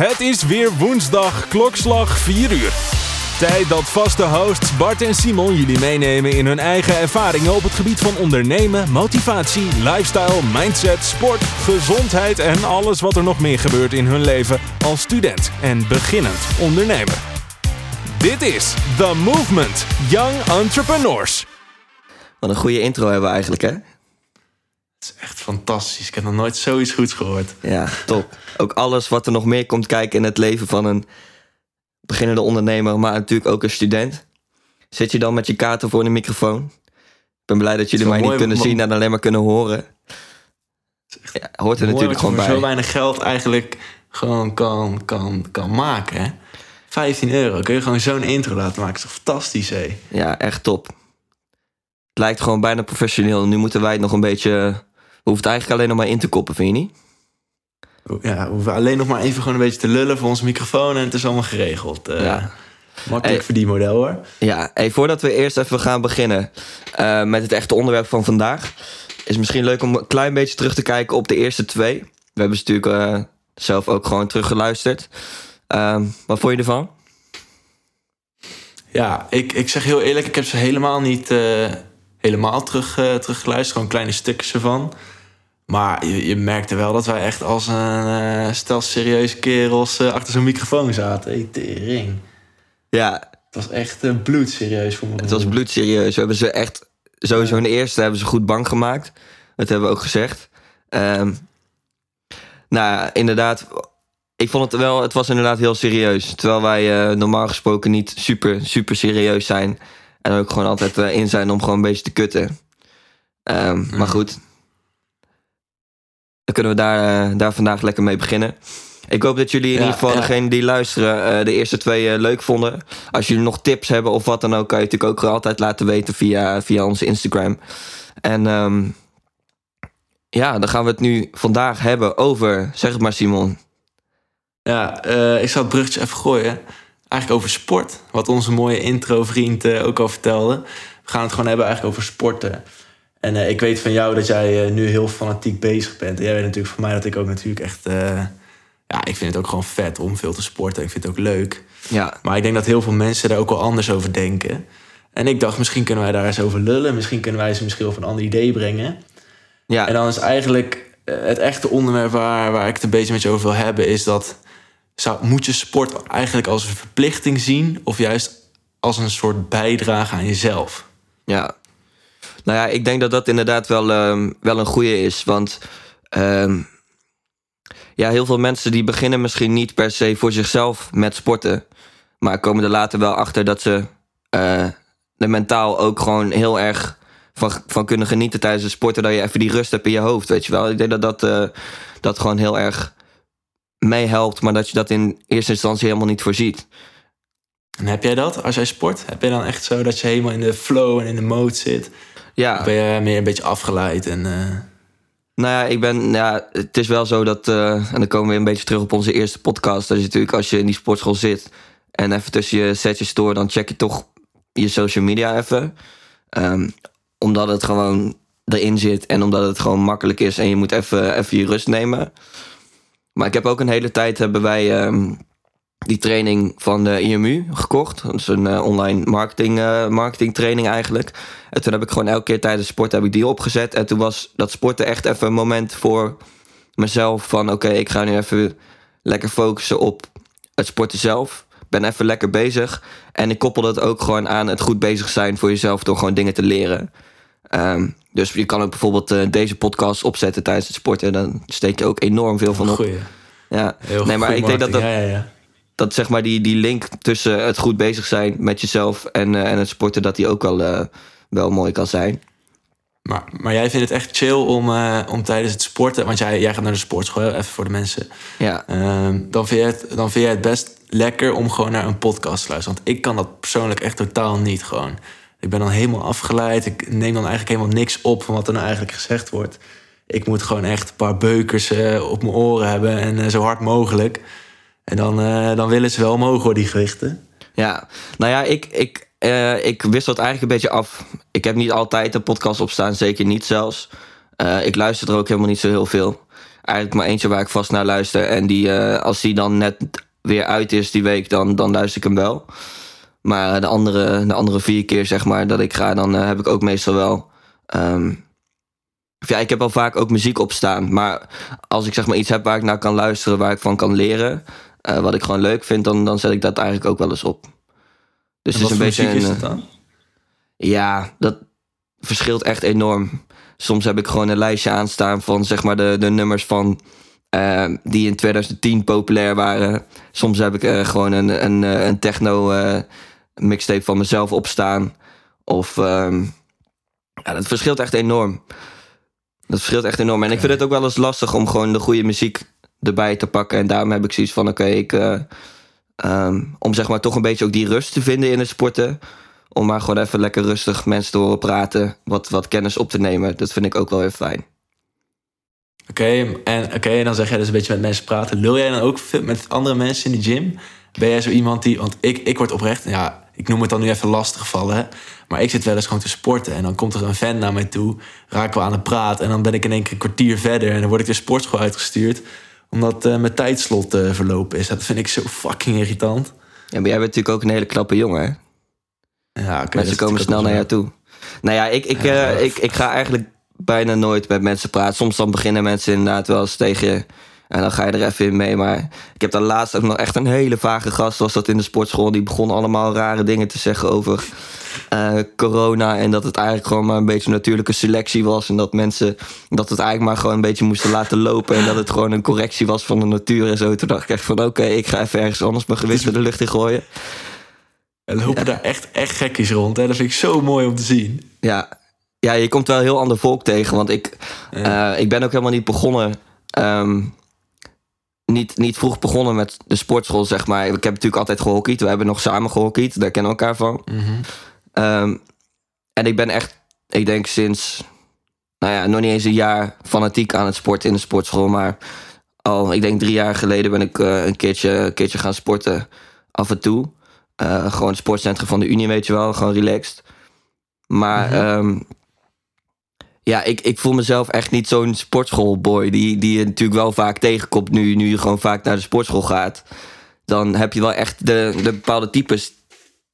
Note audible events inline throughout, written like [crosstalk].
Het is weer woensdag, klokslag 4 uur. Tijd dat vaste hosts Bart en Simon jullie meenemen in hun eigen ervaringen op het gebied van ondernemen, motivatie, lifestyle, mindset, sport, gezondheid en alles wat er nog meer gebeurt in hun leven als student en beginnend ondernemer. Dit is The Movement Young Entrepreneurs. Wat een goede intro hebben we eigenlijk, hè? Het is echt fantastisch. Ik heb nog nooit zoiets goeds gehoord. Ja, top. Ook alles wat er nog meer komt kijken in het leven van een beginnende ondernemer, maar natuurlijk ook een student. Zit je dan met je kaarten voor de microfoon? Ik ben blij dat jullie mij niet kunnen zien en alleen maar kunnen horen. Ja, hoort er Mooi natuurlijk gewoon bij. zo weinig geld eigenlijk gewoon kan, kan, kan maken. Hè? 15 euro. Kun je gewoon zo'n intro laten maken. Dat is toch fantastisch, hè? Ja, echt top. Het lijkt gewoon bijna professioneel. Nu moeten wij het nog een beetje... We hoeven het eigenlijk alleen nog maar in te koppen, vind je niet? Ja, we hoeven alleen nog maar even gewoon een beetje te lullen voor onze microfoon en het is allemaal geregeld. Eh, Ja. Makkelijk Hey. voor die model hoor. Ja, hey, voordat we eerst even gaan beginnen eh, met het echte onderwerp van vandaag, is misschien leuk om een klein beetje terug te kijken op de eerste twee. We hebben ze natuurlijk eh, zelf ook gewoon teruggeluisterd. Ehm, wat vond je ervan? Ja, ik, ik zeg heel eerlijk, ik heb ze helemaal niet eh, helemaal terug, eh, teruggeluisterd. Gewoon kleine stukjes ervan. Maar je, je merkte wel dat wij echt als een eh, stel serieuze kerels eh, achter zo'n microfoon zaten. Hey, tering. Ja, Het was echt uh, bloedserieus voor me. het was bloedserieus. We hebben ze echt, sowieso in de eerste hebben ze goed bang gemaakt. Dat hebben we ook gezegd. Ehm, nou inderdaad, ik vond het wel, het was inderdaad heel serieus. Terwijl wij normaal gesproken niet super, super serieus zijn. En ook gewoon altijd eh, in zijn om gewoon een beetje te kutten. Ehm, Maar goed. Dan kunnen we daar, eh, daar vandaag lekker mee beginnen. Ik hoop dat jullie in Ja, ieder geval, ja. degene die luisteren, eh, de eerste twee leuk vonden. Als jullie nog tips hebben of wat dan ook, kan je natuurlijk ook altijd laten weten via, via onze Instagram. En ehm, ja, dan gaan we het nu vandaag hebben over, zeg het maar Simon. Ja, ik zal het bruggetje even gooien. Eigenlijk over sport. Wat onze mooie intro-vriend eh, ook al vertelde. We gaan het gewoon hebben eigenlijk over sporten. En eh, ik weet van jou dat jij eh, nu heel fanatiek bezig bent. En jij weet natuurlijk van mij dat ik ook natuurlijk echt... ja, ik vind het ook gewoon vet om veel te sporten. Ik vind het ook leuk. Ja, Maar ik denk dat heel veel mensen daar ook wel anders over denken. En ik dacht, misschien kunnen wij daar eens over lullen. Misschien kunnen wij ze misschien op een ander idee brengen. ja, En dan is eigenlijk het echte onderwerp waar, waar ik het een beetje met je over wil hebben, is dat zou, moet je sport eigenlijk als een verplichting zien of juist als een soort bijdrage aan jezelf? ja. Nou ja, ik denk dat dat inderdaad wel, ehm, wel een goede is. Want ehm, ja, heel veel mensen die beginnen misschien niet per se voor zichzelf met sporten. Maar komen er later wel achter dat ze eh, er mentaal ook gewoon heel erg van, van kunnen genieten tijdens het sporten. Dat je even die rust hebt in je hoofd, weet je wel. Ik denk dat dat, eh, dat gewoon heel erg meehelpt. Maar dat je dat in eerste instantie helemaal niet voorziet. En heb jij dat als jij sport? Heb je dan echt zo dat je helemaal in de flow en in de mode zit? Ja. Of ben je meer een beetje afgeleid? En, eh, Nou ja, ik ben, ja, het is wel zo dat, eh, en dan komen we een beetje terug op onze eerste podcast. Dat je natuurlijk als je in die sportschool zit en even tussen je setjes door, dan check je toch je social media even. Ehm, omdat het gewoon erin zit en omdat het gewoon makkelijk is en je moet even, even je rust nemen. Maar ik heb ook een hele tijd hebben wij ehm, die training van de IMU gekocht. Dat is een eh, online marketing, eh, marketing training eigenlijk. En toen heb ik gewoon elke keer tijdens sport heb ik die opgezet. En toen was dat sporten echt even een moment voor mezelf. Van oké, ik ga nu even lekker focussen op het sporten zelf. Ben even lekker bezig. En ik koppel dat ook gewoon aan het goed bezig zijn voor jezelf door gewoon dingen te leren. Ehm, dus je kan ook bijvoorbeeld eh, deze podcast opzetten tijdens het sporten. Dan steek je ook enorm veel van op. goeie. Ja. Heel Nee, maar goed ik denk dat dat. Ja, ja, ja. dat zeg maar die, die link tussen het goed bezig zijn met jezelf en, eh, en het sporten, dat die ook wel, eh, wel mooi kan zijn. Maar, maar jij vindt het echt chill om, om tijdens het sporten... Want jij, jij gaat naar de sportschool, even voor de mensen... Ja, Ehm, dan, vind het, dan vind jij het best lekker om gewoon naar een podcast te luisteren. Want ik kan dat persoonlijk echt totaal niet gewoon. Ik ben dan helemaal afgeleid. Ik neem dan eigenlijk helemaal niks op van wat er nou eigenlijk gezegd wordt. Ik moet gewoon echt een paar beukers eh, op mijn oren hebben en eh, zo hard mogelijk. En dan, eh, dan willen ze wel omhoog hoor, die gewichten. ja. Nou ja, ik, ik, ik wissel het eigenlijk een beetje af. Ik heb niet altijd een podcast opstaan, zeker niet zelfs. Ik luister er ook helemaal niet zo heel veel. eigenlijk maar eentje waar ik vast naar luister. En die, als die dan net weer uit is die week, dan, dan luister ik hem wel. Maar de andere, de andere vier keer, zeg maar, dat ik ga, dan eh, heb ik ook meestal wel. ehm, of ja, ik heb wel vaak ook muziek op staan. Maar als ik zeg maar iets heb waar ik naar kan luisteren, waar ik van kan leren, eh, wat ik gewoon leuk vind, dan, dan zet ik dat eigenlijk ook wel eens op. Dus En het is een voor beetje muziek is het dan? ja, dat verschilt echt enorm. Soms heb ik gewoon een lijstje aanstaan van zeg maar de, de nummers van eh, die in 2010 populair waren. Soms heb ik eh, gewoon een, een, eh, een techno eh, mixtape van mezelf opstaan. Of ehm, ja, dat verschilt echt enorm. Dat verschilt echt enorm. En ik vind het ook wel eens lastig om gewoon de goede muziek erbij te pakken. En daarom heb ik zoiets van: oké, ik. eh, ehm, om zeg maar toch een beetje ook die rust te vinden in het sporten. Om maar gewoon even lekker rustig mensen te horen praten. Wat, wat kennis op te nemen. Dat vind ik ook wel heel fijn. Oké, en, oké, en dan zeg jij dus een beetje met mensen praten. Lul jij dan ook met andere mensen in de gym? Ben jij zo iemand die... Want ik, ik word oprecht... Ja, ik noem het dan nu even lastig vallen. hè. Maar ik zit wel eens gewoon te sporten. En dan komt er een fan naar mij toe. Raken we aan de praat. En dan ben ik in één keer een kwartier verder. En dan word ik de sportschool uitgestuurd. Omdat eh, mijn tijdslot eh, verlopen is. Dat vind ik zo fucking irritant. Ja, maar jij bent natuurlijk ook een hele knappe jongen. Hè? Ja, mensen komen snel naar jou toe. Nou ja, ik, ik, Ja, eh, ik, ik ga eigenlijk bijna nooit met mensen praten. Soms dan beginnen mensen inderdaad wel eens tegen je. En dan ga je er even in mee. Maar ik heb daar laatst ook nog echt een hele vage gast. Was dat in de sportschool. Die begon allemaal rare dingen te zeggen over eh, corona. En dat het eigenlijk gewoon maar een beetje natuurlijke selectie was. En dat mensen dat het eigenlijk maar gewoon een beetje moesten laten lopen. En dat het gewoon een correctie was van de natuur en zo. Toen dacht ik echt van oké, ik ga even ergens anders mijn gewichten de lucht in gooien. Er lopen daar echt, echt gekkies rond. Hè? Dat vind ik zo mooi om te zien. Ja. ja, je komt wel heel ander volk tegen. Want ik, Ja. eh, ik ben ook helemaal niet begonnen. ehm, niet, niet vroeg begonnen met de sportschool, zeg maar. Ik heb natuurlijk altijd gehockeyd. We hebben nog samen gehockeyd. Daar kennen we elkaar van. Ehm, en ik ben echt, ik denk sinds, nou ja, nog niet eens een jaar fanatiek aan het sporten in de sportschool. Maar al, ik denk drie jaar geleden ben ik eh, een, keertje, een keertje gaan sporten af en toe. Eh, gewoon het sportcentrum van de Unie, weet je wel. Gewoon relaxed. Maar ehm, ja, ik, ik voel mezelf echt niet zo'n sportschoolboy. Die, die je natuurlijk wel vaak tegenkomt nu, nu je gewoon vaak naar de sportschool gaat. Dan heb je wel echt de, de bepaalde types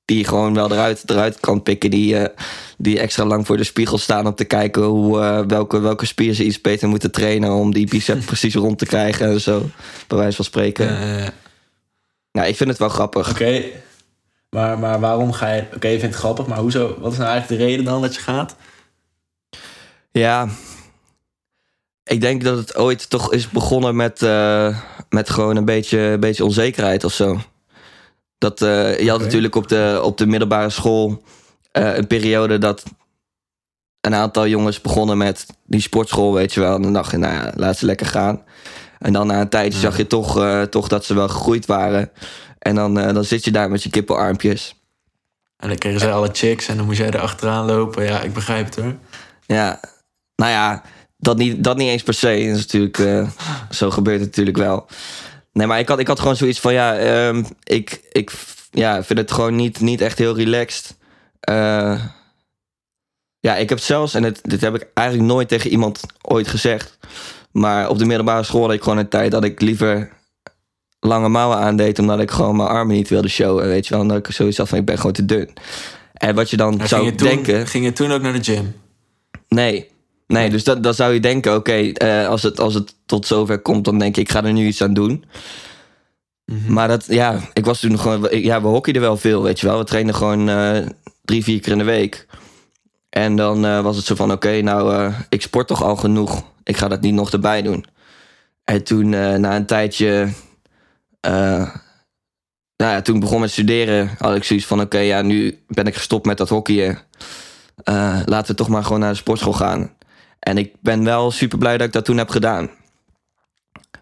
die je gewoon wel eruit, eruit kan pikken. Die, eh, die extra lang voor de spiegel staan om te kijken hoe, eh, welke, welke spier ze iets beter moeten trainen. Om die bicep [laughs] precies rond te krijgen en zo. Bij wijze van spreken. Eh, Nou, ik vind het wel grappig. Oké, maar, maar waarom ga je... Oké, je vindt het grappig, maar hoezo? Wat is nou eigenlijk de reden dan dat je gaat? Ja, ik denk dat het ooit toch is begonnen met, eh, met gewoon een beetje, een beetje onzekerheid of zo. Dat, eh, je had natuurlijk op de, op de middelbare school eh, een periode dat een aantal jongens begonnen met die sportschool, weet je wel. En dan dacht je, nou ja, laat ze lekker gaan. En dan na een tijdje zag je toch, toch dat ze wel gegroeid waren. En dan, dan zit je daar met je kippenarmpjes. En dan kregen zij alle chicks en dan moest jij er achteraan lopen. Ja, ik begrijp het hoor. Ja, nou ja, dat niet, dat niet eens per se. Dat is natuurlijk, eh, zo gebeurt het natuurlijk wel. Nee, maar ik had, ik had gewoon zoiets van, ja, ehm, ik, ik ja, vind het gewoon niet, niet echt heel relaxed. Eh, ja, ik heb zelfs, en het, dit heb ik eigenlijk nooit tegen iemand ooit gezegd. Maar op de middelbare school had ik gewoon een tijd dat ik liever lange mouwen aandeed. Omdat ik gewoon mijn armen niet wilde showen. Weet je wel, omdat ik zoiets had van, ik ben gewoon te dun. En wat je dan zou ging, je toen, denken... ging je toen ook naar de gym? Nee. Nee, dus dat, dan zou je denken, oké, eh, als, het, als het tot zover komt, dan denk ik, ik ga er nu iets aan doen. Maar dat, ja, ik was toen gewoon, ja, we hockeyden wel veel, weet je wel. We trainden gewoon eh, drie, vier keer in de week. En dan eh, was het zo van, oké, nou, ik sport toch al genoeg. Ik ga dat niet nog erbij doen. En toen, na een tijdje, nou ja, toen ik begon met studeren, had ik zoiets van, oké, ja, nu ben ik gestopt met dat hockeyen. Laten we toch maar gewoon naar de sportschool gaan. En ik ben wel super blij dat ik dat toen heb gedaan.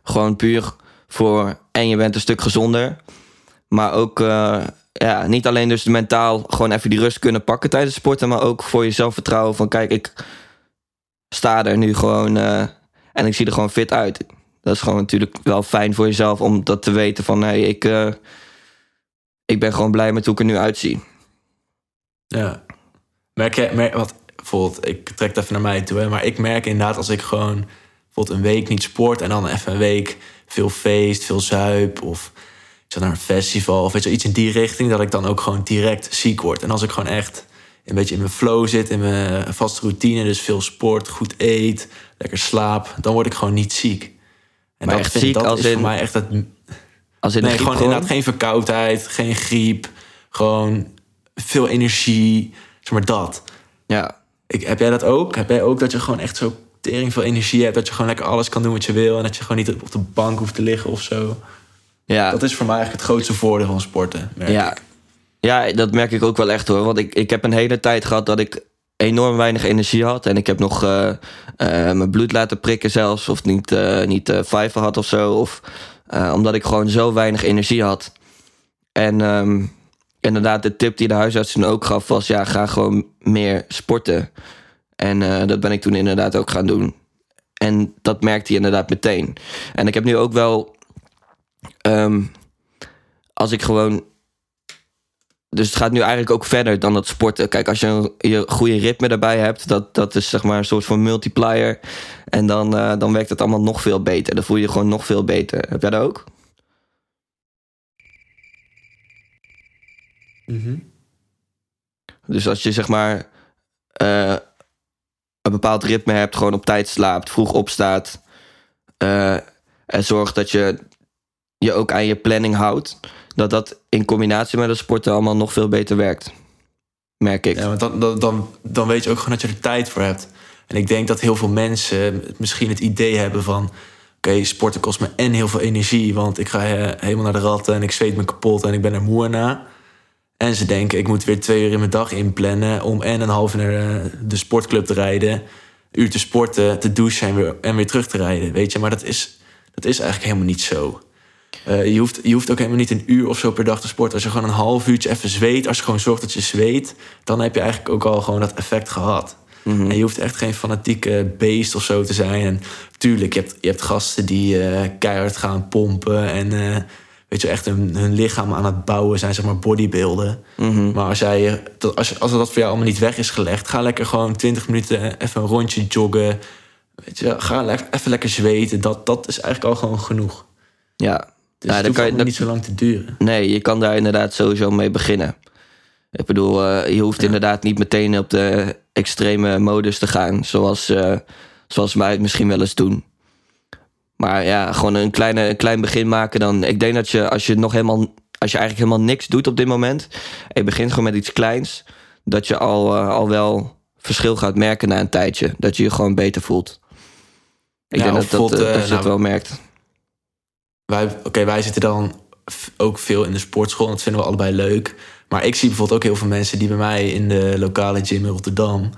Gewoon puur voor. En je bent een stuk gezonder. Maar ook. eh, ja, niet alleen dus mentaal gewoon even die rust kunnen pakken tijdens sporten. Maar ook voor je zelfvertrouwen. Van kijk, ik sta er nu gewoon. eh, en ik zie er gewoon fit uit. Dat is gewoon natuurlijk wel fijn voor jezelf om dat te weten. Van nee, ik. eh, ik ben gewoon blij met hoe ik er nu uitzie. Ja. Merk je, merk, wat, bijvoorbeeld, ik trek het even naar mij toe, hè, maar ik merk inderdaad als ik gewoon bijvoorbeeld een week niet sport en dan even een week veel feest, veel zuip of ik zat naar een festival of weet je, iets in die richting, dat ik dan ook gewoon direct ziek word. En als ik gewoon echt een beetje in mijn flow zit, in mijn vaste routine, dus veel sport, goed eet, lekker slaap, dan word ik gewoon niet ziek. En Maar dat, echt vind, ziek dat als is in- voor mij echt het Als in nee, griep gewoon inderdaad geen verkoudheid, geen griep. Gewoon veel energie. Zeg maar dat. Ja, Ik, heb jij dat ook? Heb jij ook dat je gewoon echt zo tering veel energie hebt? Dat je gewoon lekker alles kan doen wat je wil. En dat je gewoon niet op de bank hoeft te liggen of zo. ja. Dat is voor mij eigenlijk het grootste voordeel van sporten. merk Ja. ik. ja, dat merk ik ook wel echt hoor. Want ik, ik heb een hele tijd gehad dat ik enorm weinig energie had. En ik heb nog eh, eh, mijn bloed laten prikken zelfs. Of niet, eh niet vijven had of zo. Of, omdat ik gewoon zo weinig energie had. En ehm, inderdaad, de tip die de huisarts toen ook gaf was... ja, ga gewoon meer sporten. En eh, dat ben ik toen inderdaad ook gaan doen. En dat merkte hij inderdaad meteen. En ik heb nu ook wel... ehm, als ik gewoon dus het gaat nu eigenlijk ook verder dan het sporten. Kijk, als je een je goede ritme erbij hebt, dat, dat is zeg maar een soort van multiplier. En dan, eh, dan werkt het allemaal nog veel beter. Dan voel je je gewoon nog veel beter. Heb jij dat ook? Mhm. Dus als je zeg maar eh, een bepaald ritme hebt, gewoon op tijd slaapt, vroeg opstaat. eh, en zorgt dat je je ook aan je planning houdt. Dat dat in combinatie met het sporten allemaal nog veel beter werkt. Merk ik. Ja, want dan, dan, dan, dan weet je ook gewoon dat je er tijd voor hebt. En ik denk dat heel veel mensen misschien het idee hebben van... oké, sporten kost me en heel veel energie... want ik ga eh, helemaal naar de ratten en ik zweet me kapot en ik ben er moe na. En ze denken, ik moet weer twee uur in mijn dag inplannen... om en een half uur naar eh, de sportclub te rijden... een uur te sporten, te douchen en weer, en weer terug te rijden. Weet je, maar dat is, dat is eigenlijk helemaal niet zo. Eh, je, hoeft, je hoeft ook helemaal niet een uur of zo per dag te sporten. Als je gewoon een half uurtje even zweet, als je gewoon zorgt dat je zweet, dan heb je eigenlijk ook al gewoon dat effect gehad. Mhm. En je hoeft echt geen fanatieke beest of zo te zijn. En tuurlijk, je hebt, je hebt gasten die eh, keihard gaan pompen en weet je, echt hun, hun lichaam aan het bouwen zijn, zeg maar bodybuilden. Mhm. Maar als, jij, dat- als, als dat voor jou allemaal niet weg is gelegd, ga lekker gewoon 20 minuten even een rondje joggen. Weet je, ga even lekker zweten. Dat, dat is eigenlijk al gewoon genoeg. Ja. Dus Ja, dan hoeft kan je, niet zo lang te duren. Nee, je kan daar inderdaad sowieso mee beginnen. Ik bedoel, eh, je hoeft inderdaad niet meteen op de extreme modus te gaan. Zoals, eh, zoals wij het misschien wel eens doen. Maar ja, gewoon een, kleine, een klein begin maken. Dan, ik denk dat je als je nog helemaal. Als je eigenlijk helemaal niks doet op dit moment. En je begint gewoon met iets kleins. Dat je al, eh, al wel verschil gaat merken na een tijdje. Dat je je gewoon beter voelt. Ik Ja, denk dat, dat, eh, eh, dat je het nou, wel merkt. Wij, Oké, wij zitten dan ook veel in de sportschool. en Dat vinden we allebei leuk. Maar ik zie bijvoorbeeld ook heel veel mensen die bij mij in de lokale gym in Rotterdam...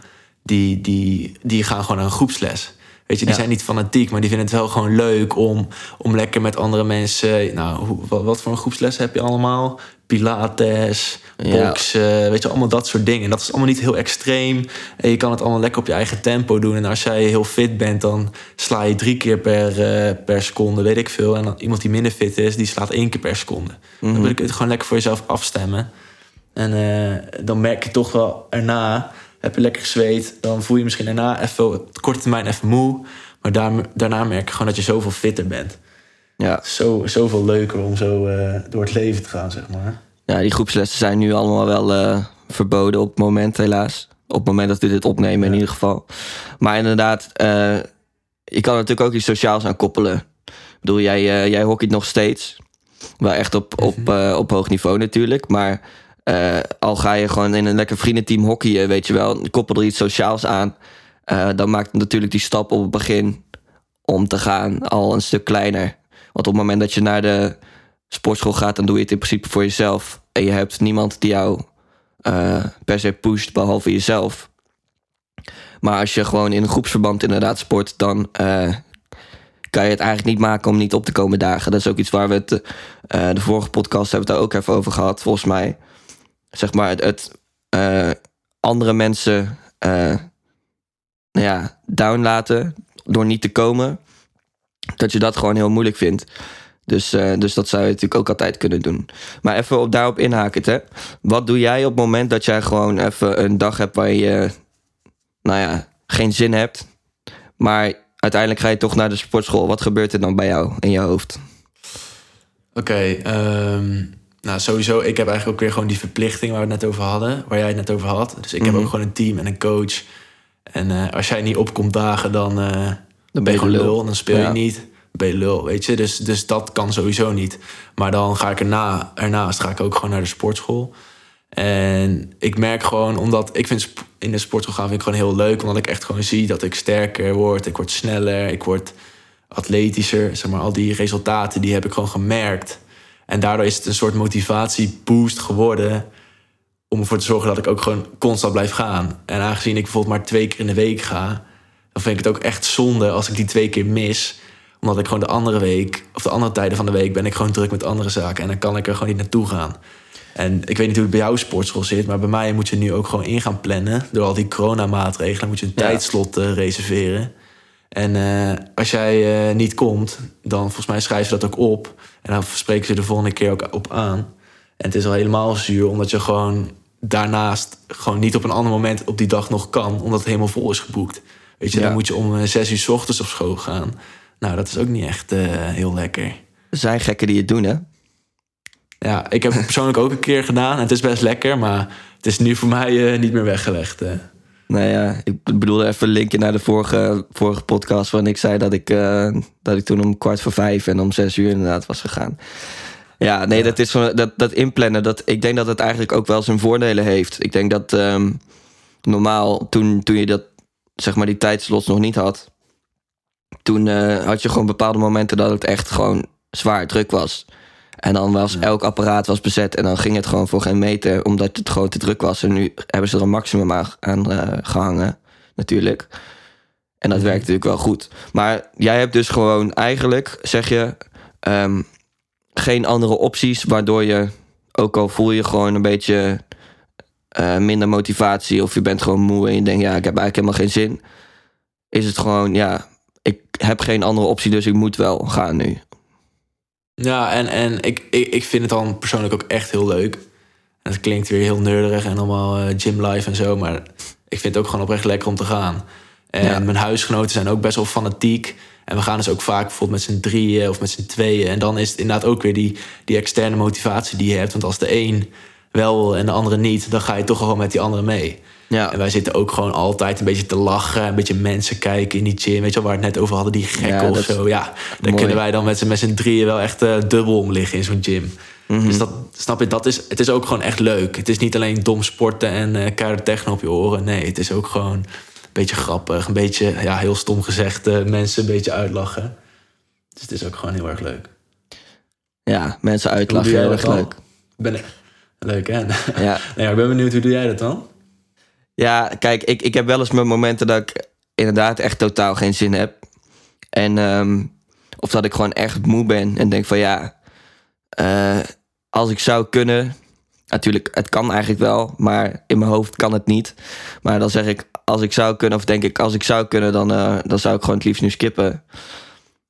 die, die, die gaan gewoon naar een groepsles. Weet je, die Ja. zijn niet fanatiek, maar die vinden het wel gewoon leuk om, om lekker met andere mensen. Nou, hoe, wat, wat voor een groepsles heb je allemaal? Pilates, Ja. boksen, weet je, allemaal dat soort dingen. Dat is allemaal niet heel extreem. En je kan het allemaal lekker op je eigen tempo doen. En als jij heel fit bent, dan sla je drie keer per, eh, per seconde, weet ik veel. En dan iemand die minder fit is, die slaat één keer per seconde. Dan wil ik het gewoon lekker voor jezelf afstemmen. En eh, dan merk je toch wel erna, heb je lekker gezweet, dan voel je misschien daarna even op korte termijn even moe. Maar daar, daarna merk je gewoon dat je zoveel fitter bent. Ja. Zo, zoveel leuker om zo eh, door het leven te gaan, zeg maar. Ja, die groepslessen zijn nu allemaal wel eh, verboden op het moment, helaas. Op het moment dat we dit opnemen, in ieder geval. Maar inderdaad, eh, je kan er natuurlijk ook iets sociaals aan koppelen. Ik bedoel, jij, eh jij hockeyt nog steeds. Wel echt op, op, eh, op hoog niveau natuurlijk. Maar eh, al ga je gewoon in een lekker vriendenteam hockeyen, weet je wel. Koppel er iets sociaals aan. eh, dan maakt natuurlijk die stap op het begin om te gaan al een stuk kleiner. Want op het moment dat je naar de sportschool gaat, dan doe je het in principe voor jezelf. En je hebt niemand die jou eh, per se pusht, behalve jezelf. Maar als je gewoon in een groepsverband inderdaad sport, dan kan je het eigenlijk niet maken om niet op te komen dagen. Dat is ook iets waar we het, de vorige podcast hebben het daar ook even over gehad, volgens mij. Zeg maar, het, het, eh, andere mensen eh, nou ja, down laten door niet te komen. Dat je dat gewoon heel moeilijk vindt. Dus, eh, dus dat zou je natuurlijk ook altijd kunnen doen. Maar even op, daarop inhaken. Hè? Wat doe jij op het moment dat jij gewoon even een dag hebt waar je, nou ja, geen zin hebt. Maar uiteindelijk ga je toch naar de sportschool. Wat gebeurt er dan bij jou in je hoofd? Oké, ehm, nou sowieso, ik heb eigenlijk ook weer gewoon die verplichting waar we het net over hadden, waar jij het net over had. Dus ik heb Mhm. ook gewoon een team en een coach. En eh, als jij niet opkomt dagen, dan, eh, Dan ben je gewoon lul. Dan speel Ja. je niet. Dan ben je lul, weet je. Dus, dus dat kan sowieso niet. Maar dan ga ik erna, ernaast ga ik ook gewoon naar de sportschool. En ik merk gewoon, omdat ik vind in de sportschool gaan vind ik gewoon heel leuk. Omdat ik echt gewoon zie dat ik sterker word. Ik word sneller, ik word atletischer. Zeg maar, al die resultaten, die heb ik gewoon gemerkt. En daardoor is het een soort motivatieboost geworden... om ervoor te zorgen dat ik ook gewoon constant blijf gaan. En aangezien ik bijvoorbeeld maar twee keer in de week ga... dan vind ik het ook echt zonde als ik die twee keer mis omdat ik gewoon de andere week, of de andere tijden van de week, ben ik gewoon druk met andere zaken. En dan kan ik er gewoon niet naartoe gaan. En ik weet niet hoe het bij jouw sportschool zit, maar bij mij moet je nu ook gewoon in gaan plannen. Door al die coronamaatregelen moet je een Ja. tijdslot eh, reserveren. En eh, als jij eh, niet komt, dan volgens mij schrijven ze dat ook op. En dan spreken ze de volgende keer ook op aan. En het is al helemaal zuur, omdat je gewoon daarnaast gewoon niet op een ander moment op die dag nog kan, omdat het helemaal vol is geboekt. Weet je, Ja. dan moet je om eh, zes uur 's ochtends op school gaan. Nou, dat is ook niet echt heel lekker. Er zijn gekken die het doen, hè? Ja, ik heb het persoonlijk ook een keer gedaan. En het is best lekker, maar het is nu voor mij niet meer weggelegd. eh. Nou ja, ik bedoelde even linkje naar de vorige, vorige podcast... waarin ik zei dat ik, eh, dat ik toen om kwart voor vijf en om zes uur inderdaad was gegaan. Ja, nee, Dat, is van, dat, dat inplannen, dat, ik denk dat het eigenlijk ook wel zijn voordelen heeft. Ik denk dat ehm, normaal, toen, toen je dat, zeg maar, die tijdslots nog niet had... toen eh, had je gewoon bepaalde momenten dat het echt gewoon zwaar druk was... En dan was elk apparaat was bezet en dan ging het gewoon voor geen meter, omdat het gewoon te druk was. En nu hebben ze er een maximum aan, eh, gehangen, natuurlijk. En dat werkt natuurlijk wel goed. Maar jij hebt dus gewoon eigenlijk, zeg je, ehm, geen andere opties, waardoor je, ook al voel je gewoon een beetje eh, minder motivatie of je bent gewoon moe en je denkt, ja, ik heb eigenlijk helemaal geen zin. Is het gewoon, ja, ik heb geen andere optie, dus ik moet wel gaan nu. Ja, en, en ik, ik, ik vind het dan persoonlijk ook echt heel leuk. En het klinkt weer heel nerdig en allemaal eh, gym life en zo. Maar ik vind het ook gewoon oprecht lekker om te gaan. En Ja. mijn huisgenoten zijn ook best wel fanatiek. En we gaan dus ook vaak bijvoorbeeld met z'n drieën of met z'n tweeën. En dan is het inderdaad ook weer die, die externe motivatie die je hebt. Want als de een wel en de andere niet, dan ga je toch gewoon met die andere mee. Ja, En wij zitten ook gewoon altijd een beetje te lachen. Een beetje mensen kijken in die gym. Weet je wel, waar we het net over hadden, die gekken Ja, of zo. Ja, daar mooi. kunnen wij dan met z'n met z'n drieën wel echt eh, dubbel om liggen in zo'n gym. Mhm. Dus dat, snap je, dat is, het is ook gewoon echt leuk. Het is niet alleen dom sporten en keiharde techno op je oren. Nee, het is ook gewoon een beetje grappig. Een beetje, ja, heel stom gezegd, eh, mensen een beetje uitlachen. Dus het is ook gewoon heel erg leuk. ja mensen uitlachen, heel erg dan? leuk. Ben, leuk, hè? Ja. [laughs] maar ik ben benieuwd, hoe doe jij dat dan? Ja, kijk, ik, ik heb wel eens mijn momenten dat ik inderdaad echt totaal geen zin heb. En, ehm, of dat ik gewoon echt moe ben en denk van ja, eh, als ik zou kunnen, natuurlijk, het kan eigenlijk wel, maar in mijn hoofd kan het niet. Maar dan zeg ik, als ik zou kunnen, of denk ik, als ik zou kunnen, dan, eh, dan zou ik gewoon het liefst nu skippen.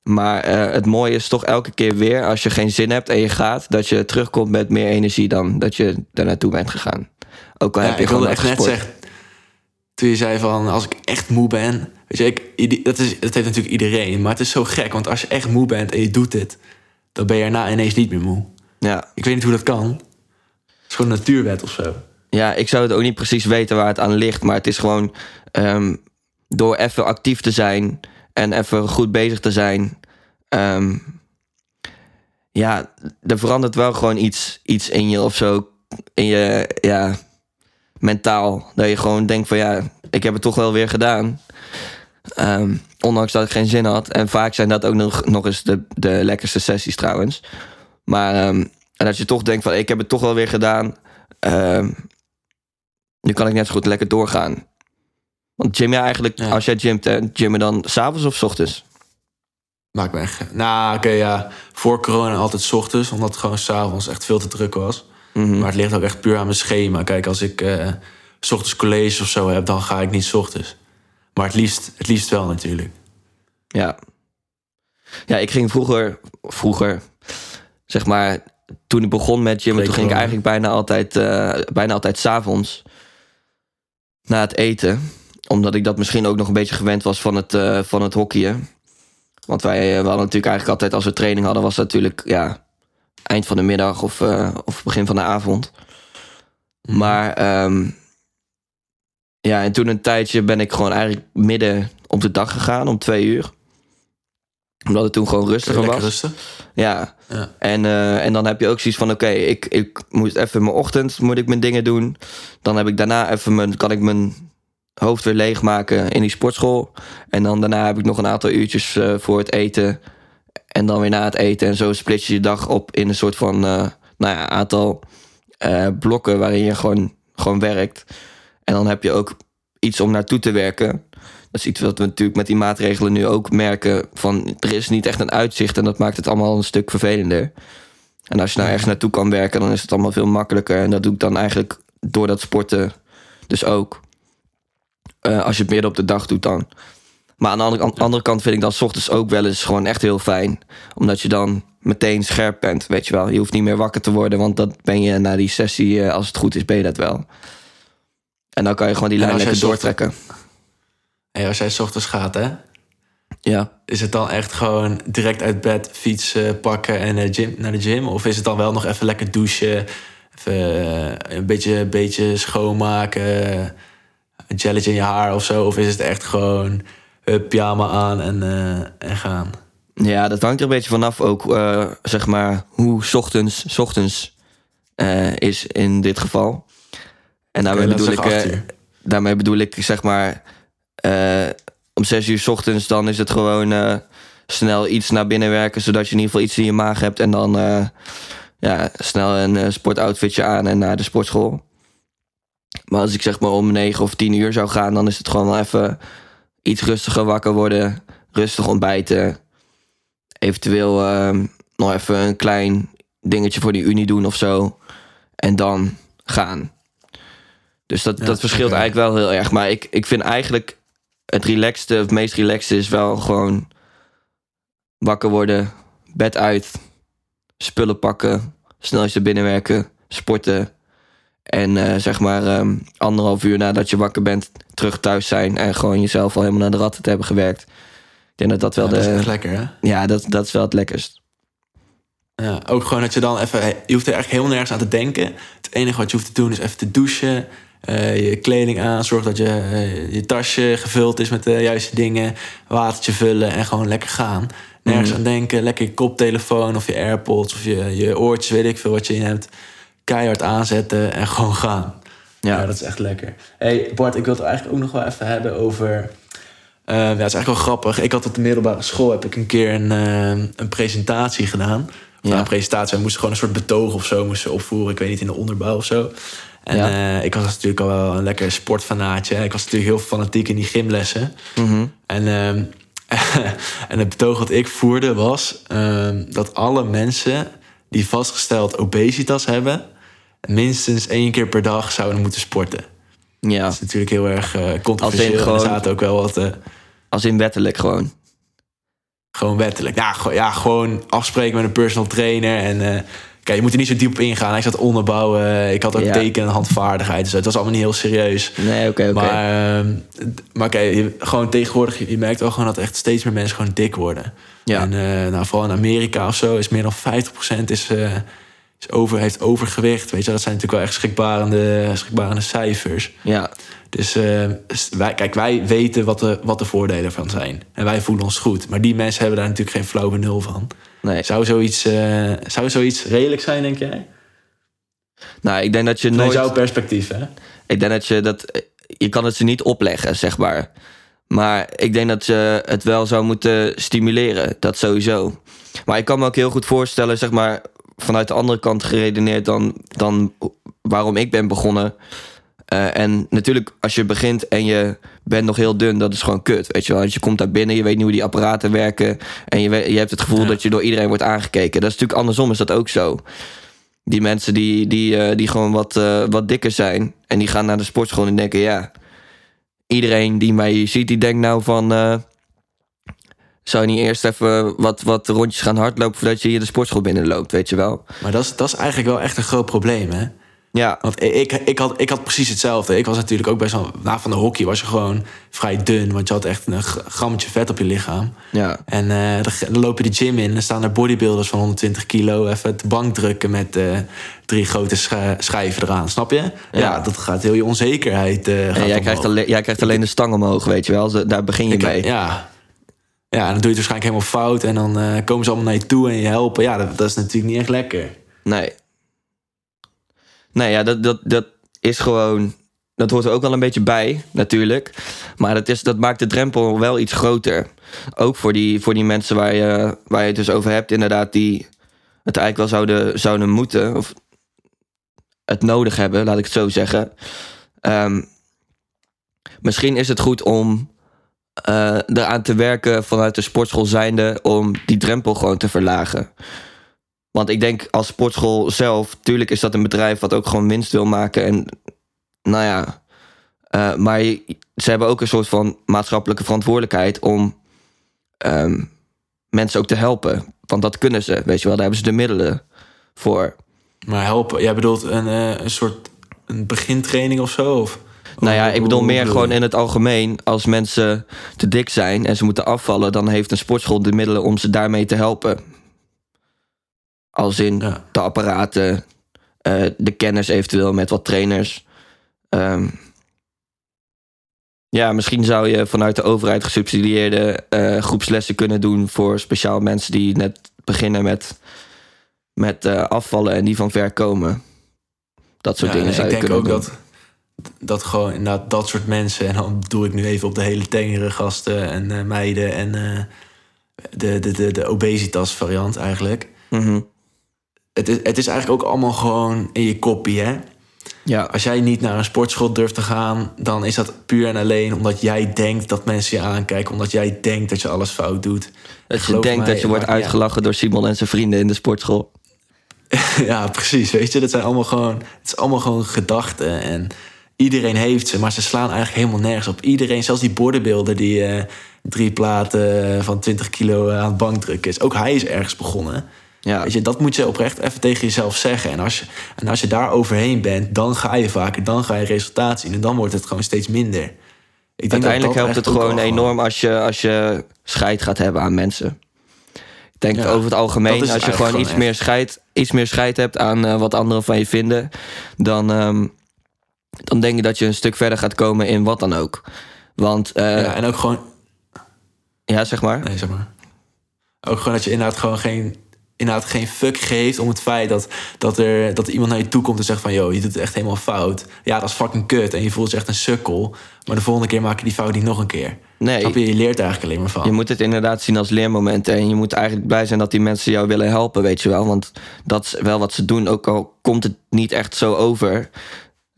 Maar eh, het mooie is toch elke keer weer, als je geen zin hebt en je gaat, dat je terugkomt met meer energie dan dat je daar naartoe bent gegaan. Ook al Ja, heb je ik gewoon wilde echt net zeggen, toen je zei van als ik echt moe ben, weet je, ik, dat, is, dat heeft natuurlijk iedereen, maar het is zo gek, want als je echt moe bent en je doet dit, dan ben je erna ineens niet meer moe. Ja. Ik weet niet hoe dat kan. Het is gewoon een natuurwet of zo. ja, ik zou het ook niet precies weten waar het aan ligt. Maar het is gewoon ehm, door even actief te zijn en even goed bezig te zijn. ehm, ja, er verandert wel gewoon iets, iets in je of zo. In je, ja, mentaal. Dat je gewoon denkt van ja, ik heb het toch wel weer gedaan. Ehm, ondanks dat ik geen zin had. En vaak zijn dat ook nog, nog eens de, de lekkerste sessies trouwens. Maar ehm, dat je toch denkt van ik heb het toch wel weer gedaan. Nu kan ik net zo goed lekker doorgaan. Want gym je eigenlijk, Ja. als jij gymt, gymmen dan s'avonds of s ochtends? Maakt me echt... Nou, oké, ja. Voor corona altijd 's ochtends, omdat het gewoon s'avonds echt veel te druk was. Mhm. Maar het ligt ook echt puur aan mijn schema. Kijk, als ik eh, s ochtends college of zo heb, dan ga ik niet 's ochtends. Maar het liefst, het liefst wel natuurlijk. Ja. Ja, ik ging vroeger, vroeger, zeg maar, toen ik begon met gymmen, toen ging ik eigenlijk bijna altijd, eh bijna altijd s'avonds na het eten. Omdat ik dat misschien ook nog een beetje gewend was van het, eh van het hockeyen. Want wij eh, we hadden natuurlijk eigenlijk altijd, als we training hadden, was dat natuurlijk ja, eind van de middag of, eh, of begin van de avond. Maar ehm, ja, en toen een tijdje ben ik gewoon eigenlijk midden op de dag gegaan om twee uur. Omdat het toen gewoon rustiger was. rustig. Ja, Ja. en, en dan heb je ook zoiets van: oké, ik, ik moet even in mijn ochtend moet ik mijn dingen doen. Dan heb ik daarna even mijn, kan ik mijn hoofd weer leegmaken in die sportschool. En dan daarna heb ik nog een aantal uurtjes eh, voor het eten. En dan weer na het eten. En zo split je je dag op in een soort van eh, nou ja, aantal eh, blokken waarin je gewoon, gewoon werkt. En dan heb je ook iets om naartoe te werken. Dat is iets wat we natuurlijk met die maatregelen nu ook merken. Van er is niet echt een uitzicht en dat maakt het allemaal een stuk vervelender. En als je nou ergens naartoe kan werken, dan is het allemaal veel makkelijker. En dat doe ik dan eigenlijk door dat sporten dus ook. Eh, als je het midden op de dag doet dan. Maar aan de andere, aan de andere kant vind ik dan 's ochtends ook wel eens gewoon echt heel fijn. Omdat je dan meteen scherp bent, weet je wel. Je hoeft niet meer wakker te worden, want dat ben je na die sessie, eh, als het goed is, ben je dat wel. En dan kan je gewoon die En lijn lekker doortrekken. Hey, als jij 's ochtends gaat, hè? Ja. Is het dan echt gewoon direct uit bed fietsen, pakken en eh, gym, naar de gym? Of is het dan wel nog even lekker douchen, even een beetje, beetje schoonmaken, een gelletje in je haar of zo? Of is het echt gewoon hup, pyjama aan en, eh, en gaan? Ja, dat hangt er een beetje vanaf ook, eh, zeg maar, hoe 's ochtends, 's ochtends eh, is in dit geval. En daarmee, bedoel ik, daarmee bedoel ik, zeg maar, om zes uur 's ochtends, dan is het gewoon snel iets naar binnen werken, zodat je in ieder geval iets in je maag hebt. En dan ja, snel een sportoutfitje aan en naar de sportschool. Maar als ik zeg maar om negen of tien uur zou gaan, dan is het gewoon wel even iets rustiger wakker worden, rustig ontbijten. Eventueel ehm, nog even een klein dingetje voor die unie doen of zo. En dan gaan. Dus dat, Ja, dat verschilt eigenlijk wel heel erg. Maar ik, ik vind eigenlijk het relaxste, het meest relaxte is wel gewoon wakker worden, bed uit, spullen pakken, snel eens binnen werken, sporten. En eh, zeg maar ehm, anderhalf uur nadat je wakker bent, terug thuis zijn en gewoon jezelf al helemaal naar de ratten te hebben gewerkt. Ik denk dat dat wel Ja, de. dat is echt lekker, hè? Ja, dat, dat is wel het lekkerst. Ja, ook gewoon dat je dan even... Je hoeft er eigenlijk helemaal nergens aan te denken. Het enige wat je hoeft te doen is even te douchen. eh, je kleding aan. Zorg dat je, eh, je tasje gevuld is met de juiste dingen. Watertje vullen en gewoon lekker gaan. Nergens aan denken. Lekker je koptelefoon of je AirPods of je, je oortjes. Weet ik veel wat je in hebt. Keihard aanzetten en [laughs] gewoon gaan. Ja, Ja. dat is echt lekker. hey Bart, ik wil het eigenlijk ook nog wel even hebben over... eh, ja, het is eigenlijk wel grappig. Ik had op de middelbare school heb ik een keer een, eh, een presentatie gedaan. Of Ja. nou, een presentatie. We moesten gewoon een soort betoog of zo moesten opvoeren. Ik weet niet, in de onderbouw of zo. En Ja. eh, ik was natuurlijk al wel een lekker sportfanaatje. Ik was natuurlijk heel fanatiek in die gymlessen. Mhm. En, ehm, [laughs] en het betoog wat ik voerde was ehm, dat alle mensen die vastgesteld obesitas hebben, minstens één keer per dag zouden moeten sporten. Ja, Dat is natuurlijk heel erg eh controversieel. Gewoon- Er zaten ook wel wat. eh, als in wettelijk gewoon. Gewoon wettelijk. Ja, gewoon, ja, gewoon afspreken met een personal trainer. En eh, kijk, je moet er niet zo diep op ingaan. Ik zat onderbouwen. Ik had ook Ja. teken- en handvaardigheid. Dus het was allemaal niet heel serieus. Nee, oké, oké. Maar, ehm, maar kijk, je- gewoon tegenwoordig, je, merkt wel gewoon dat echt steeds meer mensen gewoon dik worden. Ja. En nou, vooral in Amerika of zo is meer dan 50% is, is over, heeft overgewicht. Weet je, dat zijn natuurlijk wel echt schrikbarende, schrikbarende cijfers. Ja, Dus eh, wij, kijk, wij weten wat de, wat de voordelen van zijn. En wij voelen ons goed. Maar die mensen hebben daar natuurlijk geen flauw benul van. nee. Zou zoiets, eh, zou zoiets redelijk zijn, denk jij? Nou, ik denk dat je Nooit... nooit... jouw perspectief, hè? Ik denk dat je dat... Je kan het ze niet opleggen, zeg maar. Maar ik denk dat je het wel zou moeten stimuleren. Dat sowieso. Maar ik kan me ook heel goed voorstellen, zeg maar... Vanuit de andere kant geredeneerd dan, dan waarom ik ben begonnen. Eh, en natuurlijk, als je begint en je bent nog heel dun, dat is gewoon kut. Weet je wel, Want je komt daar binnen, je weet niet hoe die apparaten werken. En je, weet- je hebt het gevoel Ja. dat je door iedereen wordt aangekeken. Dat is natuurlijk andersom, is dat ook zo. Die mensen die, die, eh, die gewoon wat, eh, wat dikker zijn. En die gaan naar de sportschool en denken, ja... Iedereen die mij ziet, die denkt nou van... zou je niet eerst even wat, wat rondjes gaan hardlopen... voordat je hier de sportschool binnenloopt, weet je wel? Maar dat is, dat is eigenlijk wel echt een groot probleem, hè? Ja, Want ik, ik, had, ik had precies hetzelfde. Ik was natuurlijk ook best wel... Na van de hockey was je gewoon vrij dun. Want je had echt een grammetje vet op je lichaam. ja. En eh, dan, loop je de gym in en dan staan er bodybuilders van 120 kilo... even de bank drukken met eh, drie grote schijven eraan. Snap je? Ja, dat gaat heel je onzekerheid gaat En jij, krijgt alleen, jij krijgt alleen de stang omhoog, weet je wel. Daar begin je Ik- mee. Ja. Ja, dan doe je het waarschijnlijk helemaal fout. En dan eh, komen ze allemaal naar je toe en je helpen. Ja, dat, dat is natuurlijk niet echt lekker. Nee. Nee, ja, dat, dat, dat is gewoon... Dat hoort er ook wel een beetje bij, natuurlijk. Maar dat, is, dat maakt de drempel wel iets groter. Ook voor die, voor die mensen waar je, waar je het dus over hebt, inderdaad, die het eigenlijk wel zouden, zouden moeten. Of het nodig hebben, laat ik het zo zeggen. Ehm, misschien is het goed om eh, eraan te werken vanuit de sportschool zijnde... om die drempel gewoon te verlagen. Want ik denk als sportschool zelf, tuurlijk is dat een bedrijf wat ook gewoon winst wil maken. En nou ja, eh, maar ze hebben ook een soort van maatschappelijke verantwoordelijkheid om ehm, mensen ook te helpen. Want dat kunnen ze, weet je wel, daar hebben ze de middelen voor. Maar helpen, jij bedoelt een, eh, een soort een begintraining of zo? Of, Nou ja, ik bedoel meer gewoon in het algemeen. Als mensen te dik zijn en ze moeten afvallen, dan heeft een sportschool de middelen om ze daarmee te helpen. Als in Ja. de apparaten, eh, de kennis eventueel met wat trainers. Ehm, ja, misschien zou je vanuit de overheid gesubsidieerde eh, groepslessen kunnen doen voor speciaal mensen die net beginnen met, met eh, afvallen en die van ver komen. Dat soort Ja, dingen en zou ik je denk kunnen ook doen. dat, dat gewoon inderdaad dat soort mensen... en dan doe ik nu even op de hele tengere gasten en eh, meiden... en eh, de, de, de, de obesitas variant eigenlijk. Mhm. Het is, het is eigenlijk ook allemaal gewoon in je koppie, hè? Ja, Als jij niet naar een sportschool durft te gaan... dan is dat puur en alleen omdat jij denkt dat mensen je aankijken... omdat jij denkt dat je alles fout doet. Dat je denkt mij, dat je wordt maar ja. uitgelachen door Simon en zijn vrienden in de sportschool. [laughs] ja, precies. Weet je, dat zijn allemaal gewoon, het is allemaal gewoon gedachten. En iedereen heeft ze, maar ze slaan eigenlijk helemaal nergens op. Iedereen, zelfs die bodybuilder die eh, drie platen van 20 kilo aan het bankdrukken is. Ook hij is ergens begonnen. Ja, Weet je, dat moet je oprecht even tegen jezelf zeggen. En als je, en als je daar overheen bent, dan ga je vaker, dan ga je resultaat zien. En dan wordt het gewoon steeds minder. Ik denk uiteindelijk dat dat helpt het gewoon enorm als je, als je scheid gaat hebben aan mensen. Ik denk Ja, over het algemeen, als je gewoon iets meer, scheid, iets meer scheid hebt aan eh, wat anderen van je vinden, dan, ehm, dan denk ik dat je een stuk verder gaat komen in wat dan ook. Want, eh, Ja, ja. en ook gewoon, zeg maar. Nee, zeg maar. Ook gewoon dat je inderdaad gewoon geen, inderdaad geen fuck geeft om het feit dat, dat, er, dat er iemand naar je toe komt en zegt van... ...joh, je doet het echt helemaal fout. Ja, dat is fucking kut en je voelt je echt een sukkel. Maar de volgende keer maak je die fout niet nog een keer. Nee, Snap je? Je leert er eigenlijk alleen maar van. Je moet het inderdaad zien als leermomenten. En je moet eigenlijk blij zijn dat die mensen jou willen helpen, weet je wel. Want dat is wel wat ze doen. Ook al komt het niet echt zo over.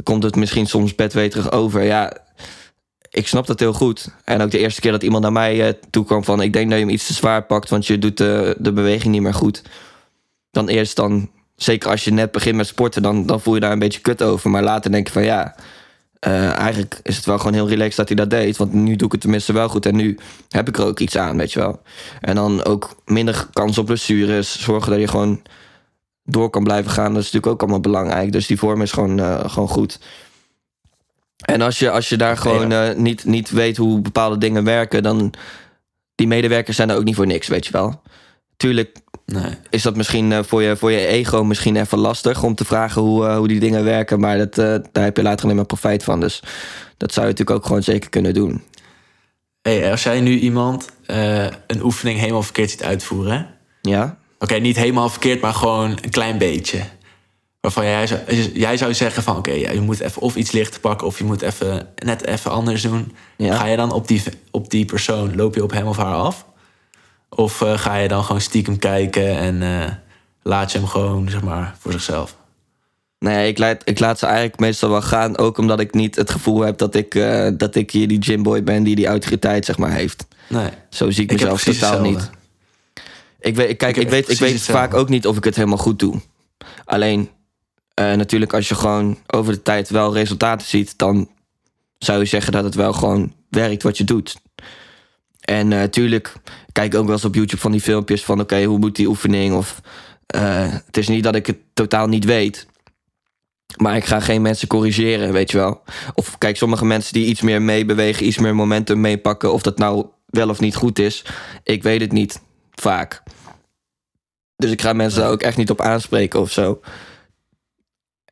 Komt het misschien soms bedweterig over. Ja, ik snap dat heel goed. En ook de eerste keer dat iemand naar mij eh, toe kwam van... ik denk dat je hem iets te zwaar pakt, want je doet de, de beweging niet meer goed. Dan eerst dan, zeker als je net begint met sporten... dan, dan voel je daar een beetje kut over. Maar later denk je van ja... eh, eigenlijk is het wel gewoon heel relaxed dat hij dat deed. Want nu doe ik het tenminste wel goed. En nu heb ik er ook iets aan, weet je wel. En dan ook minder kans op blessures. Zorgen dat je gewoon door kan blijven gaan. Dat is natuurlijk ook allemaal belangrijk. Dus die vorm is gewoon, eh, gewoon goed. En als je, als je daar gewoon eh, niet, niet weet hoe bepaalde dingen werken... dan... Die medewerkers zijn er ook niet voor niks, weet je wel. Tuurlijk Nee. is dat misschien eh, voor, je, voor je ego misschien even lastig... om te vragen hoe, hoe die dingen werken. Maar dat, daar heb je later alleen maar profijt van. Dus dat zou je natuurlijk ook gewoon zeker kunnen doen. Hey, als jij nu iemand een oefening helemaal verkeerd ziet uitvoeren... Ja? Oké, niet helemaal verkeerd, maar gewoon een klein beetje. Waarvan jij zou, jij zou zeggen van... oké, ja, je moet even of iets lichter pakken... of je moet even, net even anders doen. Ja. Ga je dan op die, op die persoon... loop je op hem of haar af? Of eh, ga je dan gewoon stiekem kijken... en eh, laat je hem gewoon, zeg maar, voor zichzelf? Nee, ik laat, ik laat ze eigenlijk meestal wel gaan. Ook omdat ik niet het gevoel heb dat ik, eh, dat ik hier die gymboy ben die die autoriteit zeg maar heeft. Nee. Zo zie ik, Ik mezelf totaal niet. Ik weet, ik, kijk, Ik weet, ik weet vaak ook niet of ik het helemaal goed doe. Alleen, eh, natuurlijk als je gewoon over de tijd wel resultaten ziet... dan zou je zeggen dat het wel gewoon werkt wat je doet. En natuurlijk kijk ik ook wel eens op YouTube van die filmpjes van... oké, hoe moet die oefening? Of eh, het is niet dat ik het totaal niet weet. Maar ik ga geen mensen corrigeren, weet je wel. Of kijk, sommige mensen die iets meer meebewegen, iets meer momentum meepakken, of dat nou wel of niet goed is, ik weet het niet vaak. Dus ik ga mensen daar ook echt niet op aanspreken of zo.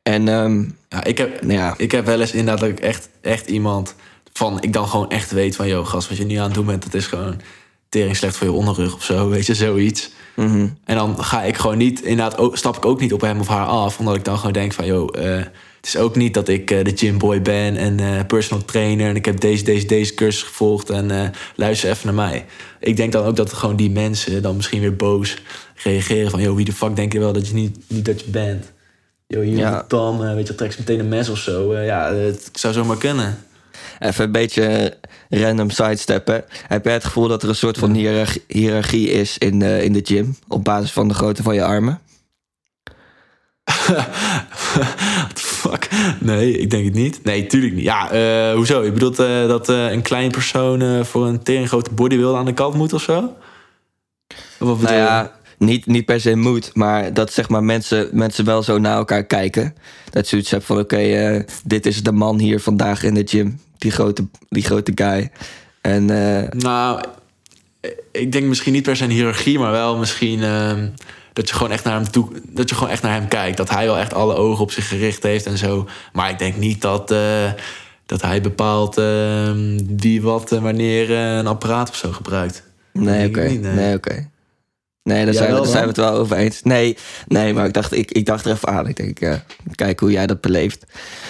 En ehm, Ja, ik heb, ja, ik heb wel eens inderdaad dat ik echt, echt iemand van ik dan gewoon echt weet van joh, gast, wat je nu aan het doen bent, dat is gewoon tering slecht voor je onderrug of zo, [laughs] weet je, zoiets. mhm. En dan ga ik gewoon niet, inderdaad, ook, stap ik ook niet op hem of haar af, omdat ik dan gewoon denk van joh, het is ook niet dat ik eh, de gymboy ben en eh, personal trainer en ik heb deze, deze, deze cursus gevolgd en eh, luister even naar mij. Ik denk dan ook dat gewoon die mensen dan misschien weer boos reageren van joh, wie de fuck denk je wel dat je niet, niet dat je bent? Joh, hier Ja. Tam, weet je, trek ze meteen een mes of zo. Ja, het zou zomaar kunnen. even een beetje random sidesteppen. Heb jij het gevoel dat er een soort van hiërarchie, hiërarchie is in, de in de gym op basis van de grootte van je armen? [laughs] What fuck? Nee, ik denk het niet. Nee, tuurlijk niet. Ja, eh, hoezo? Je bedoelt eh, dat eh, een klein persoon voor een tering grote bodybuilder aan de kant moet of zo? Of Nou ja, niet, niet per se moet, maar dat zeg maar mensen, mensen wel zo naar elkaar kijken. Dat je zoiets hebt van: oké, dit is de man hier vandaag in de gym. Die grote, die grote guy. En Nou, ik denk misschien niet per se een hiërarchie, maar wel misschien ehm, dat je gewoon echt naar hem toe, dat je gewoon echt naar hem kijkt. Dat hij wel echt alle ogen op zich gericht heeft en zo. Maar ik denk niet dat, eh, dat hij bepaalt ehm, wie wat en wanneer eh, een apparaat of zo gebruikt. nee, oké. nee. Nee, oké. Nee, daar zijn, we, wel daar zijn we het wel over eens. Nee, nee maar ik dacht, ik, ik dacht er even aan. Ik denk, eh, kijk hoe jij dat beleeft.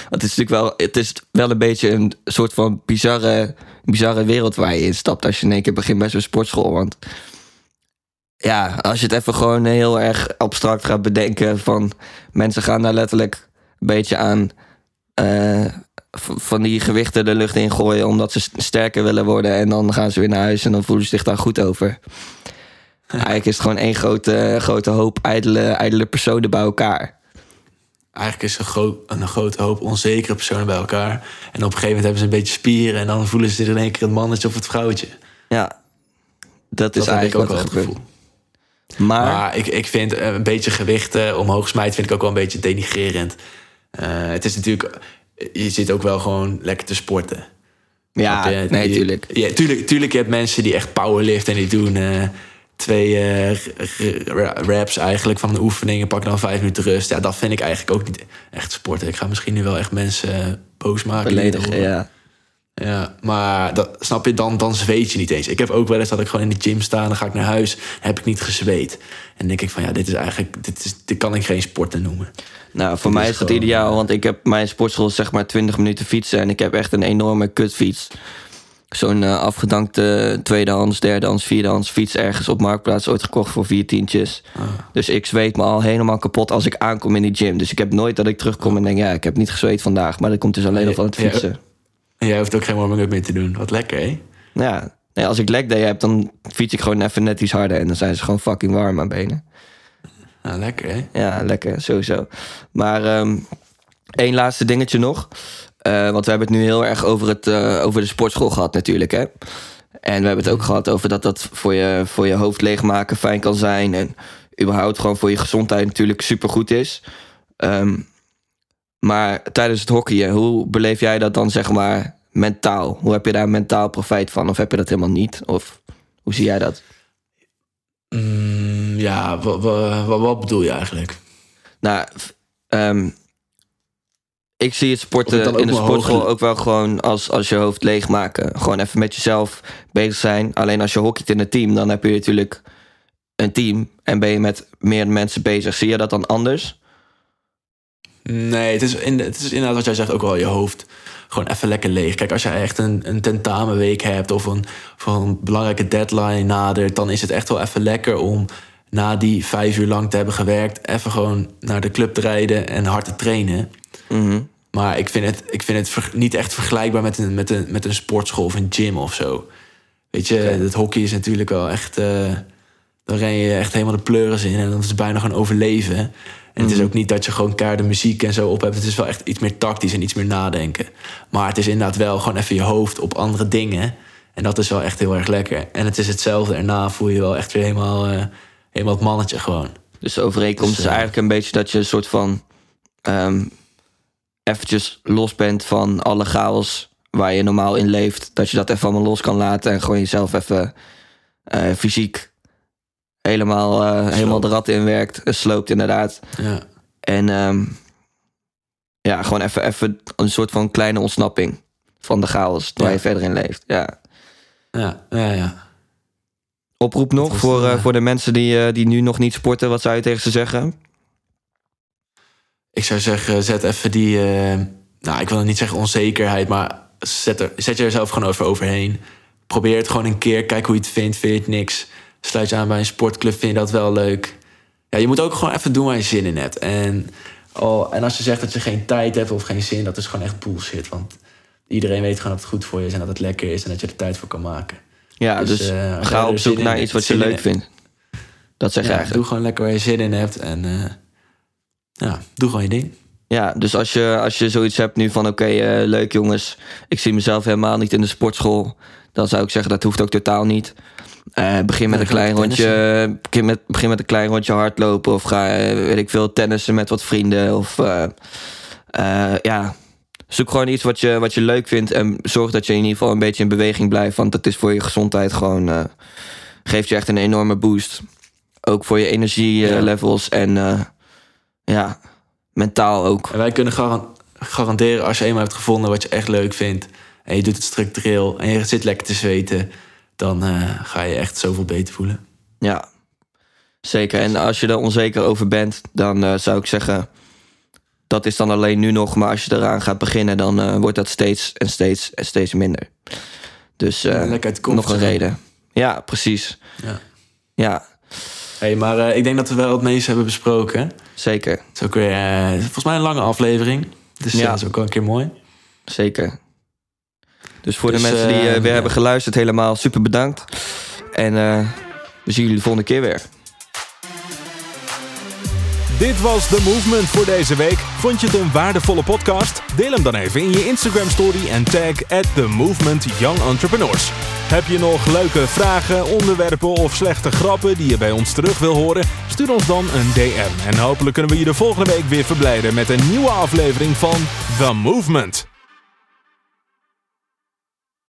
Want het is natuurlijk wel, het is wel een beetje een soort van bizarre, bizarre wereld waar je in stapt als je in één keer begint bij zo'n sportschool. Want ja, als je het even gewoon heel erg abstract gaat bedenken van mensen gaan daar letterlijk een beetje aan eh, van die gewichten de lucht in gooien omdat ze st- sterker willen worden en dan gaan ze weer naar huis en dan voelen ze zich daar goed over. Eigenlijk is het gewoon één grote, grote hoop ijdele, ijdele personen bij elkaar. Eigenlijk is een, groot, een grote hoop onzekere personen bij elkaar. En op een gegeven moment hebben ze een beetje spieren. En dan voelen ze zich in één keer het mannetje of het vrouwtje. Ja, dat is dat eigenlijk ook wat wel er het gebeurt. Maar, Maar ik, ik vind eh, een beetje gewichten omhoog smijten vind ik ook wel een beetje denigrerend. Eh, het is natuurlijk... Je zit ook wel gewoon lekker te sporten. ja, je? nee, Je- tuurlijk. Ja, tuurlijk, tuurlijk, je hebt mensen die echt powerliften en die doen eh, twee eh, r- r- reps eigenlijk van een oefening en pakken dan vijf minuten rust. Ja, dat vind ik eigenlijk ook niet echt sporten. Ik ga misschien nu wel echt mensen boos maken. Beledigen, ja. Ja, maar dat, snap je, dan, dan zweet je niet eens. Ik heb ook wel eens dat ik gewoon in de gym sta... dan ga ik naar huis, heb ik niet gezweet. En dan denk ik van, ja, dit is eigenlijk... dit, is, dit kan ik geen sporten noemen. Nou, voor Dit mij is dat ideaal, want ik heb mijn sportschool zeg maar 20 minuten fietsen en ik heb echt een enorme kutfiets. Zo'n eh, afgedankte tweedehands, derdehands, vierdehands fiets ergens op Marktplaats ooit gekocht voor vier tientjes. Dus ik zweet me al helemaal kapot als ik aankom in die gym. Dus ik heb nooit dat ik terugkom en denk, ja, ik heb niet gezweet vandaag. Maar dat komt dus alleen al van het ja. En jij hoeft ook geen warming-up meer te doen. Wat lekker, hè? Ja, nee, als ik leg day heb, dan fiets ik gewoon even net iets harder en dan zijn ze gewoon fucking warm aan benen. Ja, lekker, hè? Ja, lekker, sowieso. Maar ehm één laatste dingetje nog. Eh, want we hebben het nu heel erg over, het, eh, over de sportschool gehad natuurlijk, hè. En we hebben het ook gehad over dat dat voor je, voor je hoofd leegmaken fijn kan zijn. En überhaupt gewoon voor je gezondheid natuurlijk supergoed is. Ehm, maar tijdens het hockeyen, hoe beleef jij dat dan zeg maar mentaal? Hoe heb je daar mentaal profijt van? Of heb je dat helemaal niet? Of hoe zie jij dat? Mm, ja, wat, bedoel je eigenlijk? Nou, ehm, ik zie het sporten het in de sportschool ook wel gewoon als, als je hoofd leegmaken. Gewoon even met jezelf bezig zijn. Alleen als je hockeyt in een team, dan heb je natuurlijk een team en ben je met meer mensen bezig. Zie je dat dan anders? Nee, het is, in, het is inderdaad wat jij zegt ook wel je hoofd. Gewoon even lekker leeg. Kijk, als je echt een, een tentamenweek hebt of een, of een belangrijke deadline nadert, dan is het echt wel even lekker om na die vijf uur lang te hebben gewerkt, even gewoon naar de club te rijden en hard te trainen. Mhm. Maar ik vind het, ik vind het niet echt vergelijkbaar met een, met, een, met een sportschool of een gym of zo. Weet je, het hockey is natuurlijk wel echt. eh, dan ren je echt helemaal de pleuris in en dat is bijna gewoon overleven. En het is Mhm. ook niet dat je gewoon kaart de muziek en zo op hebt. Het is wel echt iets meer tactisch en iets meer nadenken. Maar het is inderdaad wel gewoon even je hoofd op andere dingen. En dat is wel echt heel erg lekker. En het is hetzelfde. Erna voel je wel echt weer helemaal, eh, helemaal het mannetje gewoon. Dus de overeenkomst Dus, is eh, eigenlijk een beetje dat je een soort van... ehm, eventjes los bent van alle chaos waar je normaal in leeft. Dat je dat even allemaal los kan laten en gewoon jezelf even eh, fysiek helemaal, eh, helemaal de rat inwerkt. eh, sloopt inderdaad. Ja. En ehm, ja, gewoon even, even een soort van kleine ontsnapping van de chaos waar Ja. je verder in leeft. Ja. Ja, ja, ja. Oproep nog was voor, eh, voor de mensen die, die nu nog niet sporten. Wat zou je tegen ze zeggen? Ik zou zeggen, zet even die... nou, ik wil niet zeggen onzekerheid, maar zet er, zet je er zelf gewoon over overheen. Probeer het gewoon een keer, kijk hoe je het vindt. Vind je het niks? Sluit je aan bij een sportclub, vind je dat wel leuk? Ja, je moet ook gewoon even doen waar je zin in hebt. En, oh, en als je zegt dat je geen tijd hebt of geen zin, dat is gewoon echt bullshit. Want iedereen weet gewoon dat het goed voor je is en dat het lekker is en dat je er tijd voor kan maken. Ja, Dus, dus, eh, ga op zoek in naar iets wat je leuk vindt. Dat zeg je Ja, eigenlijk. doe gewoon lekker waar je zin in hebt en eh, ja, doe gewoon je ding. Ja, dus als je, als je zoiets hebt nu van... oké, eh, leuk jongens, ik zie mezelf helemaal niet in de sportschool... dan zou ik zeggen, dat hoeft ook totaal niet. Eh, begin met een klein rondje, begin met, begin met een klein rondje hardlopen... of ga, weet ik veel, tennissen met wat vrienden. Of eh, eh, ja, zoek gewoon iets wat je, wat je leuk vindt... en zorg dat je in ieder geval een beetje in beweging blijft... want dat is voor je gezondheid gewoon... geeft je echt een enorme boost. Ook voor je Ja. energielevels en ja, mentaal ook. En wij kunnen garan- garanderen als je eenmaal hebt gevonden wat je echt leuk vindt. En je doet het structureel en je zit lekker te zweten. Dan eh, ga je echt zoveel beter voelen. Ja, zeker. En als je er onzeker over bent, dan eh, zou ik zeggen... dat is dan alleen nu nog, maar als je eraan gaat beginnen... dan eh, wordt dat steeds en steeds en steeds minder. Dus lekker nog een reden. Ja, precies. Ja. Ja, Hey, maar ik denk dat we wel het meeste hebben besproken. Het zeker. is ook weer volgens mij een lange aflevering. Dus ja. Ja. dat is ook wel een keer mooi. Zeker. Dus voor Dus, de mensen die eh, eh, weer ja. hebben geluisterd, helemaal super bedankt. En eh, we zien jullie de volgende keer weer. Dit was The Movement voor deze week. Vond je het een waardevolle podcast? Deel hem dan even in je Instagram story en tag at The Movement Young Entrepreneurs. Heb je nog leuke vragen, onderwerpen of slechte grappen die je bij ons terug wil horen? Stuur ons dan een DM en hopelijk kunnen we je de volgende week weer verblijden met een nieuwe aflevering van The Movement.